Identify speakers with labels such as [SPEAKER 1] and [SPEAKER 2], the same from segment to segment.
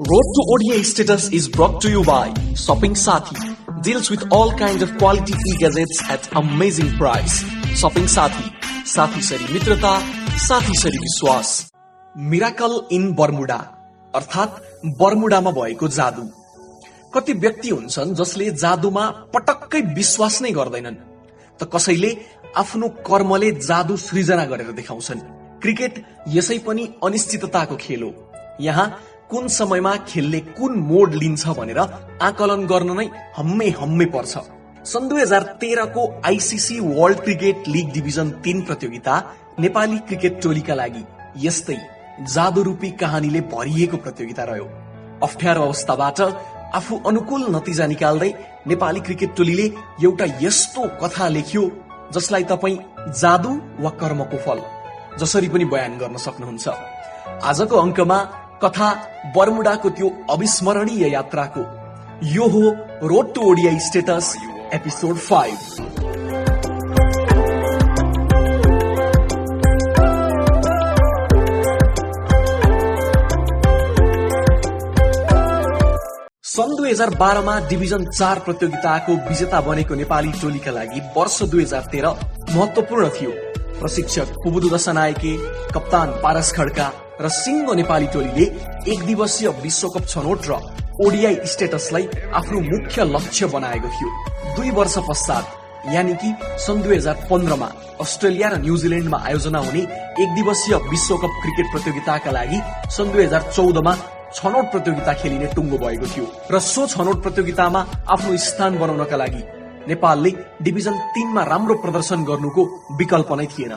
[SPEAKER 1] Road to ODI status is brought to you by Shopping Sathi. Deals with all kinds of quality e-gadgets at amazing price. Shopping Sathi. साथी सरी मित्रता साथी sorry विश्वास miracle in Bermuda अर्थात् बर्मुडामा भएको जादु। कति व्यक्ति हुन्छन् जसले जादुमा पटक्कै विश्वास नै गर्दैनन्। त कसैले आफ्नो कर्मले जादु सृजना गरेर देखाउँछन्। क्रिकेट यसै पनि अनिश्चितताको खेल हो। यहाँ कुन समयमा खेलले कुन मोड लिन्छ भनेर आकलन गर्न नै हम्मे हम्मे पर्छ। सन् दुई हजार तेह्रको ICC world cricket league division तीन प्रतियोगिता नेपाली क्रिकेट टोलीका लागि यस्तै जादुरूपी कहानीले भरिएको प्रतियोगिता रह्यो। अप्ठ्यारो अवस्थाबाट आफू अनुकूल नतिजा निकाल्दै नेपाली क्रिकेट टोलीले एउटा यस्तो कथा लेख्यो जसलाई तपाईँ जादु वा कर्मको फल जसरी पनि बयान गर्न सक्नुहुन्छ। आजको अङ्कमा कथा बर्मुडाको त्यो अविस्मरणीय यात्राको। यो हो road to ODI status episode five. सन् दुई हजार बाह्रमा डिभिजन चार प्रतियोगिताको विजेता बनेको नेपाली टोलीका लागि वर्ष दुई हजार तेह्र महत्वपूर्ण थियो। प्रशिक्षक कुबुदु दशनायके कप्तान पारस खड्का र सिङ्गो नेपाली टोलीले एक दिवसीय विश्वकप छनौट र ओडिआई स्टेटसलाई आफ्नो मुख्य लक्ष्य बनाएको थियो। दुई वर्ष पश्चात यानि कि सन् दुई हजार पन्ध्रमा अस्ट्रेलिया र न्युजिल्याण्डमा आयोजना हुने एक दिवसीय विश्वकप क्रिकेट प्रतियोगिताका लागि सन् दुई हजार चौधमा छनौट प्रतियोगिता खेलिने टुङ्गो भएको थियो र सो छनौट प्रतियोगितामा आफ्नो स्थान बनाउनका लागि नेपालले डिभिजन तीनमा राम्रो प्रदर्शन गर्नुको विकल्प नै थिएन।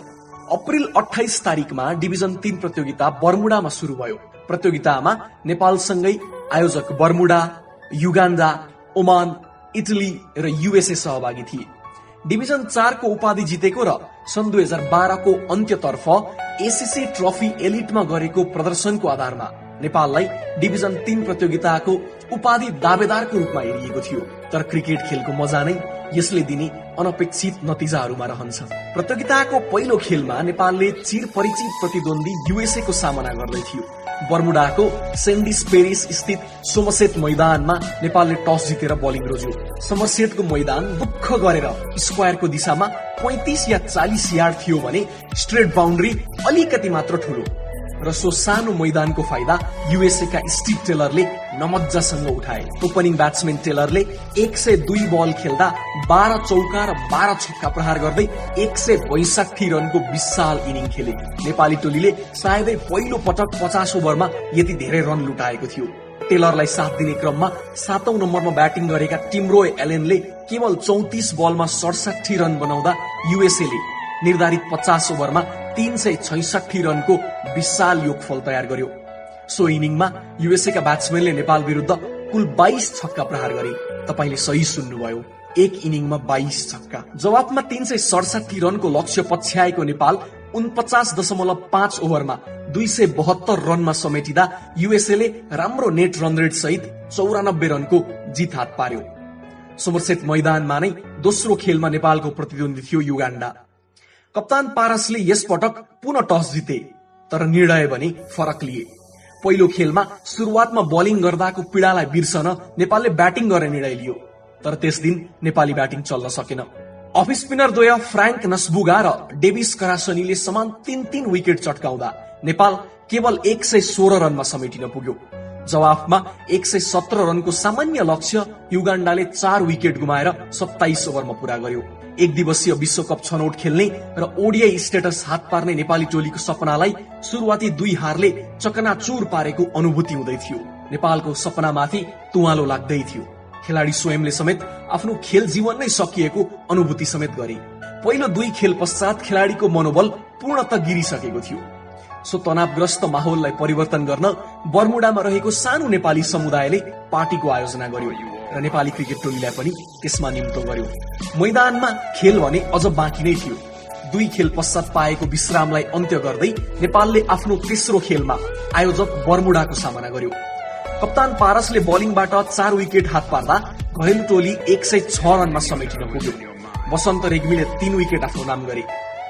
[SPEAKER 1] अप्रेल अठाइस तारिकमा डिभिजन तीन प्रतियोगिता बर्मुडामा शुरू भयो। प्रतियोगितामा नेपालसँगै आयोजक बर्मुडा युगान्डा ओमान इटली र युएसए सहभागी थिए। डिभिजन चारको उपाधि जितेको र सन् दुई हजार बाह्रको अन्त्यतर्फ एसिसी ट्रफी एलिटमा गरेको प्रदर्शनको आधारमा नेपाललाई डिभिजन तीन प्रतियोगिताको उपाधि दावेदारको रूपमा हेरिएको थियो। तर क्रिकेट खेलको मजा नै यसले दिने अनपेक्षित नतिजाहरूमा रहन्छ। प्रतियोगिताको पहिलो खेलमा नेपालले चिर परिचित प्रतिद्वन्दी युएसए को सामना गर्दै थियो। बर्मुडाको सेन्डिस पेरिस स्थित सोमसेट मैदानमा नेपालले टस जितेर बलिङ रोज्यो। समरसेटको मैदान दुःख गरेर स्क्वायरको दिशामा पैतिस या चालिस यार्ड थियो भने स्ट्रेट बााउन्ड्री अलिकति मात्र ठुलो। र सो सानो मैदानको फाइदा युएसए का स्टिभ टेलरले नमजासँग उठाए। ओपनिङ ब्याट्सम्यान टेलरले एक सय दुई बल खेल्दा बाह्र चौका र बाह्र छक्का प्रहार गर्दै एक सय बैसठी रनको विशाल इनिङ खेले। नेपाली टोलीले सायदै पहिलो पटक पचास ओभरमा यति धेरै रन लुटाएको थियो। टेलरलाई साथ दिने क्रममा सातौं नम्बरमा ब्याटिङ गरेका टिमरो एलेनले केवल चौतिस बलमा सडसठी रन बनाउँदा युएसएले निर्धारित पचास ओभरमा तीन सय छैसठी रनको विशाल योगफल तयार गर्यो। सो इनिङमा युएसए का ब्याट्सम्यानले नेपाल विरुद्ध कुल बाइस छक्का प्रहार गरे। तपाईँले सही सुन्नुभयो एक इनिङमा बाइस छक्का। जवाफमा तीन सय सडसठी रनको लक्ष्य पछ्याएको नेपाल उनपचास दशमलव पाँच ओभरमा दुई सय बहत्तर रनमा समेटिँदा युएसएले राम्रो नेट रन रेट सहित चौरानब्बे रनको जित हात पार्यो। सोमरसेट मैदानमा नै दोस्रो खेलमा नेपालको प्रतिद्वन्दी थियो युगाण्डा कप्तान पारसले यस पटक पुनः टस जिते तर निर्णय भने फरक लिए। पहिलो खेलमा सुरुवातमा बलिङ गर्दाको पीड़ालाई बिर्सन नेपालले ब्याटिङ गर्ने निर्णय लियो तर त्यस दिन नेपाली ब्याटिङ चल्न सकेन। अफ स्पिनर द्वय फ्राङ्क नसबुगा र डेभिस करासनीले समान तीन तीन विकेट चटकाउँदा नेपाल केवल एक सय सोह्र रनमा समेटिन पुग्यो। जवाफमा एक सय सत्र रनको सामान्य लक्ष्य युगाण्डाले चार विकेट गुमाएर सत्ताइस ओभरमा पूरा गर्यो। एक दिवसीय विश्वकप छनौट खेल्ने र ओडिआई स्टेटस हात पार्ने नेपाली टोलीको सपनालाई सुरुवाती दुई हारले चकनाचुर पारेको अनुभूति हुँदै थियो। नेपालको सपनामाथि तुवालो लाग्दै थियो। खेलाडी स्वयंले समेत आफ्नो खेल जीवन नै सकिएको अनुभूति समेत गरे। पहिलो दुई खेल पश्चात खेलाडीको मनोबल पूर्णत गिरिसकेको थियो। सो तनावग्रस्त माहौललाई परिवर्तन गर्न बर्मुडामा रहेको सानो नेपाली समुदायले पार्टीको आयोजना गर्यो र नेपाली क्रिकेट टोलीलाई पनि त्यसमा निम्तो गर्यो। मैदानमा खेल भने अझ बाँकी नै थियो। दुई खेल पश्चात पाएको विश्रामलाई अन्त्य गर्दै नेपालले आफ्नो तेस्रो खेलमा आयोजक बर्मुडाको सामना गर्यो। कप्तान पारसले बलिङबाट चार विकेट हात पार्दा घरेलु टोली एक सय छ रनमा समेटिन पुग्यो। वसन्त रेग्मीले तीन विकेट आफ्नो नाम गरे।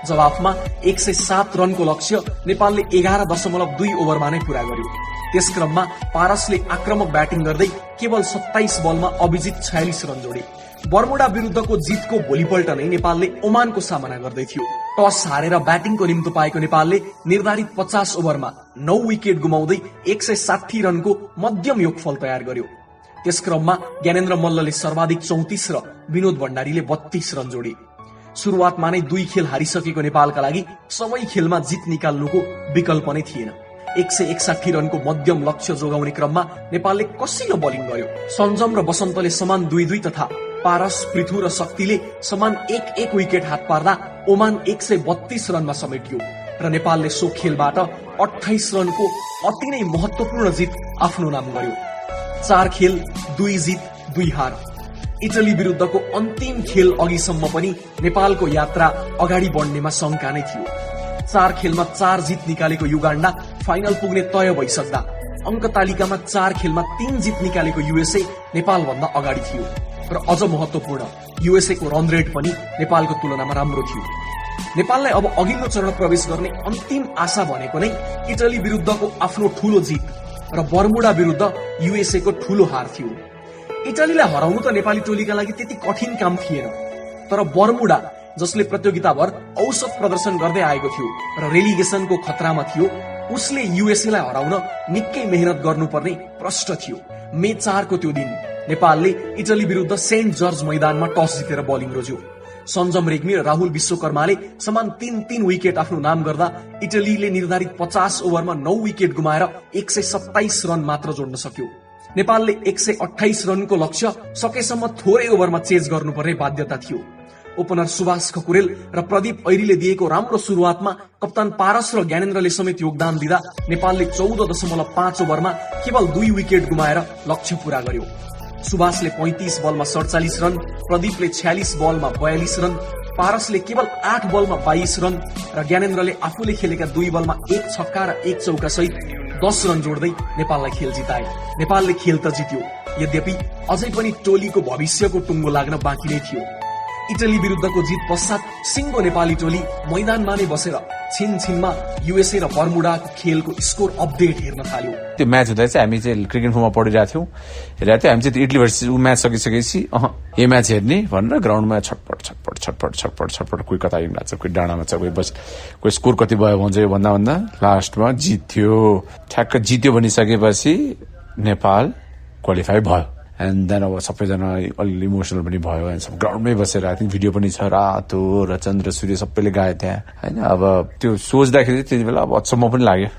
[SPEAKER 1] जवाफमा एक सय सात रनको लक्ष्य नेपालले एघार दशमलव दुई ओभरमा नै पूरा गर्यो। त्यस क्रममा पारसले आक्रमक ब्याटिङ गर्दै केवल सत्ताइस बलमा अभिजित छयालिस रन जोडे। बर्मुडा विरुद्धको जितको भोलिपल्ट नै नेपालले ओमानको सामना गर्दै थियो। टस हारेर ब्याटिङको निम्तो पाएको नेपालले निर्धारित पचास ओभरमा नौ विकेट गुमाउँदै एक सय साठी रनको मध्यम योगफल तयार गर्यो। त्यस क्रममा ज्ञानेन्द्र मल्लले सर्वाधिक चौतिस र विनोद भण्डारीले बत्तीस रन जोडे। सुरुवातमा नै दुई खेल हारिसकेको नेपालका लागि सबै खेलमा जित निकाल्नुको विकल्प नै थिएन। एक सय एकसाठी रनको मध्यम लक्ष्य जोगाउने क्रममा नेपालले कसिलो बलिङ गर्यो। सञ्जम र बसन्तले समान दुई दुई तथा पारस पृथु र शक्तिले समान एक एक विकेट हात पार्दा ओमान एक सय बत्तीस रनमा समेटियो र नेपालले सो खेलबाट अठाइस रनको अति नै महत्वपूर्ण जित आफ्नो नाम गर्यो। चार खेल दुई जित दुई हार। इटली विरुद्धको अन्तिम खेल अघिसम्म पनि नेपालको यात्रा अगाडि बढ्नेमा शङ्का नै थियो। चार खेलमा चार जित निकालेको युगाण्डा फाइनल पुग्ने तय भइसक्दा अङ्क तालिकामा चार खेलमा तीन जित निकालेको युएसए नेपालभन्दा अगाडि थियो। र अझ महत्वपूर्ण युएसएको रन रेट पनि नेपालको तुलनामा राम्रो थियो। नेपाललाई अब अघिल्लो चरण प्रवेश गर्ने अन्तिम आशा भनेको नै इटली विरुद्धको आफ्नो ठूलो जित र बर्मुडा विरुद्ध युएसएको ठूलो हार थियो। इटलीलाई हराउनु त नेपाली टोलीका लागि त्यति कठिन काम थिएन। तर बर्मुडा जसले प्रतियोगिताभर औसत प्रदर्शन गर्दै आएको थियो र रेलिगेसनको खतरामा थियो उसले युएसएलाई हराउन निकै मेहनत गर्नुपर्ने प्रष्ट थियो। मे चारको त्यो दिन नेपालले इटली विरुद्ध सेन्ट जर्ज मैदानमा टस जितेर बलिङ रोज्यो। सञ्जम रेग्मी र राहुल विश्वकर्माले समान तीन तीन विकेट आफ्नो नाम गर्दा इटलीले निर्धारित पचास ओभरमा नौ विकेट गुमाएर एक सय सत्ताइस रन मात्र जोड्न सक्यो। नेपालले एक सय अठाइस रनको लक्ष्य सकेसम्म थोरै ओभरमा चेज गर्नुपर्ने बाध्यता थियो। ओपनर सुभाष खकुरेल र प्रदीप ऐरीले दिएको राम्रो सुरुवातमा कप्तान पारस र ज्ञानेन्द्रले समेत योगदान दिँदा नेपालले चौध दशमलव पाँच ओभरमा केवल दुई विकेट गुमाएर लक्ष्य पूरा गर्यो। सुभाषले पैंतिस बलमा सडचालिस रन प्रदीपले छ्यालिस बलमा बयालिस रन पारसले केवल आठ बलमा बाइस रन र ज्ञानेन्द्रले आफूले खेलेका दुई बलमा एक छक्का र एक चौका सहित दस रन जोड्दै नेपाललाई खेल जिताए। नेपालले खेल त जित्यो। यद्यपि अझै पनि टोलीको भविष्यको टुङ्गो लाग्न बाँकी नै थियो। इटली विरुद्धको जित पश्चात सिङ्गो नेपाली टोली मैदानमा नै बसेर छिन छिनमा युएसए र बर्मुडाको खेलको स्कोर अपडेट हेर्न थाल्यो।
[SPEAKER 2] त्यो म्याच हुँदा चाहिँ हामी चाहिँ क्रिकेट फुटमा पढिरहेको थियौँ। हेरेको थियौँ हामी चाहिँ इटली भर्सेस ऊ म्याच सकिसकेपछि अह यो म्याच हेर्ने भनेर ग्राउन्डमा छटपट छटपट छटपट छटपट छटपट कोही कता लाग्छ कोही डाँडामा छ कोही बस कोही स्कोर कति भयो भन्छ यो भन्दा भन्दा लास्टमा जित्यो। ठ्याक्क जित्यो भनिसकेपछि नेपाल क्वालिफाई भयो। एन्ड देन अब सबैजना अलिअलि इमोसनल पनि भयो एन्ड सब ग्राउन्डमै बसेर आई थिङ्क भिडियो पनि छ रातो र चन्द्र सूर्य सबैले गाए त्यहाँ। होइन अब त्यो सोच्दाखेरि त्यति बेला अब अचम्म पनि लाग्यो।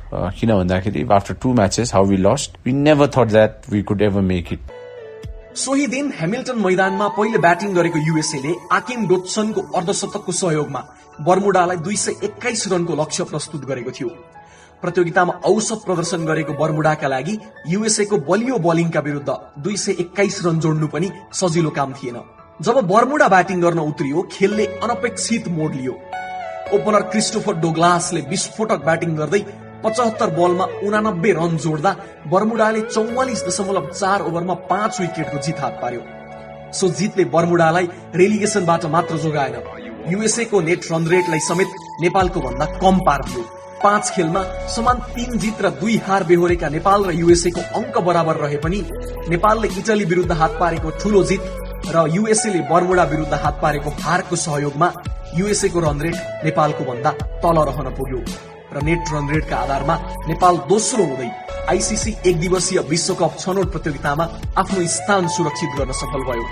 [SPEAKER 2] किन भन्दाखेरि after two matches how we lost we never thought that we could ever make it
[SPEAKER 1] सोही दिन हेमिल्टन मैदानमा पहिले ब्याटिङ गरेको युएसएले आकिम डोट्सनको अर्धशतकको सहयोगमा बर्मुडालाई दुई सय एक्काइस रनको लक्ष्य प्रस्तुत गरेको थियो। प्रतियोगितामा औसत प्रदर्शन गरेको बर्मुडाका लागि युएसएको बलियो बलिङका विरुद्ध दुई सय एक्काइस रन जोड्नु पनि सजिलो काम थिएन। जब बर्मुडा ब्याटिङ गर्न उत्रियो खेलले अनपेक्षित मोड लियो। ओपनर क्रिस्टोफर डोग्लासले विस्फोटक ब्याटिङ गर्दै पचहत्तर बलमा उनानब्बे रन जोड्दा बर्मुडाले चौवालिस दशमलव चार ओभरमा पाँच विकेटको जित हात पार्यो। सो जितले बर्मुडालाई रेलिगेसनबाट मात्र जोगाएन। युएसएको नेट रन रेटलाई समेत नेपालको भन्दा कम पारिदियो। पाँच खेलमा समान तीन जित र दुई हार बेहोरेका नेपाल र युएसएको अङ्क बराबर रहे पनि नेपालले इटली विरुद्ध हात पारेको ठूलो जित र युएसएले बर्मुडा विरुद्ध हात पारेको हारको सहयोगमा युएसएको रन रेट नेपालको भन्दा तल रहन पुग्यो। र नेट रन रेटका आधारमा नेपाल दोस्रो हुँदै आइसिसी एक दिवसीय विश्वकप छनौट प्रतियोगितामा आफ्नो स्थान सुरक्षित गर्न सफल भयो।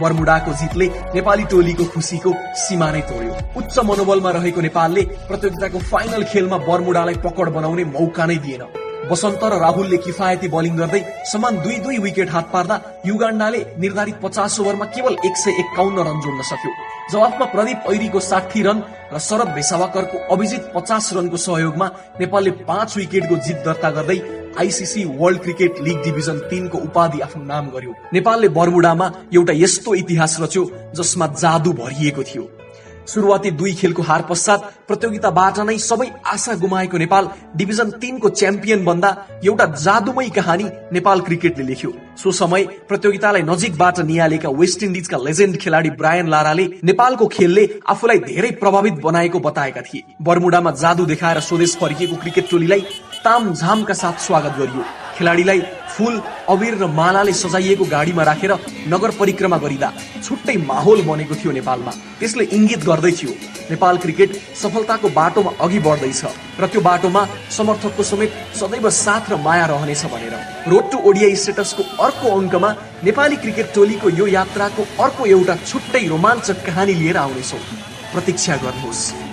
[SPEAKER 1] बर्मुडाको जितले नेपाली टोलीको खुसीको सीमा नै तोड्यो। उच्च मनोबलमा रहेको नेपालले प्रतियोगिताको फाइनल खेलमा बर्मुडालाई पकड बनाउने मौका नै दिएन। बसन्त र राहुलले किफायती बलिङ गर्दै समान दुई दुई विकेट हात पार्दा युगाण्डाले निर्धारित पचास ओभरमा केवल एक सय एकाउन्न रन जोड्न सक्यो। जवाफमा प्रदीप ऐरीको साठी रन र शरद भेसावाकरको अभिजित पचास रनको सहयोगमा नेपालले पाँच विकेटको जित दर्ता गर्दै ICC world cricket league division तिनको उपाधि आफ्नो नाम गर्यो। नेपालले बर्मुडामा एउटा यस्तो इतिहास रच्यो जसमा जादु भरिएको थियो। सुरुवाती दुई खेलको हार पश्चात प्रतियोगिताबाट नै सबै आशा गुमाएको नेपाल डिभिजन तिनको च्याम्पियन बन्दा एउटा जादुमय कहानी नेपाल क्रिकेटले लेख्यो। सो समय प्रतियोगितालाई नजिकबाट निहालेका वेस्ट इन्डिजका लेजेन्ड खेलाडी ब्रायन लाराले नेपालको खेलले आफूलाई धेरै प्रभावित बनाएको बताएका थिए। बर्मुडामा जादु देखाएर स्वदेश फर्किएको क्रिकेट टोलीलाई तामझामका साथ स्वागत गरियो। खेलाडीलाई फूल अबिर र मालाले सजाइएको गाडीमा राखेर नगर परिक्रमा गरिँदा छुट्टै माहौल बनेको थियो नेपालमा। त्यसले इङ्गित गर्दैथ्यो नेपाल क्रिकेट सफलताको बाटोमा अघि बढ्दैछ र त्यो बाटोमा समर्थकको समेत सदैव साथ र माया रहनेछ भनेर। रोड टु ओडिया स्टेटसको अर्को अङ्कमा नेपाली क्रिकेट टोलीको यो यात्राको अर्को एउटा छुट्टै रोमाञ्चक कहानी लिएर आउनेछौँ। प्रतीक्षा गर्नुहोस्।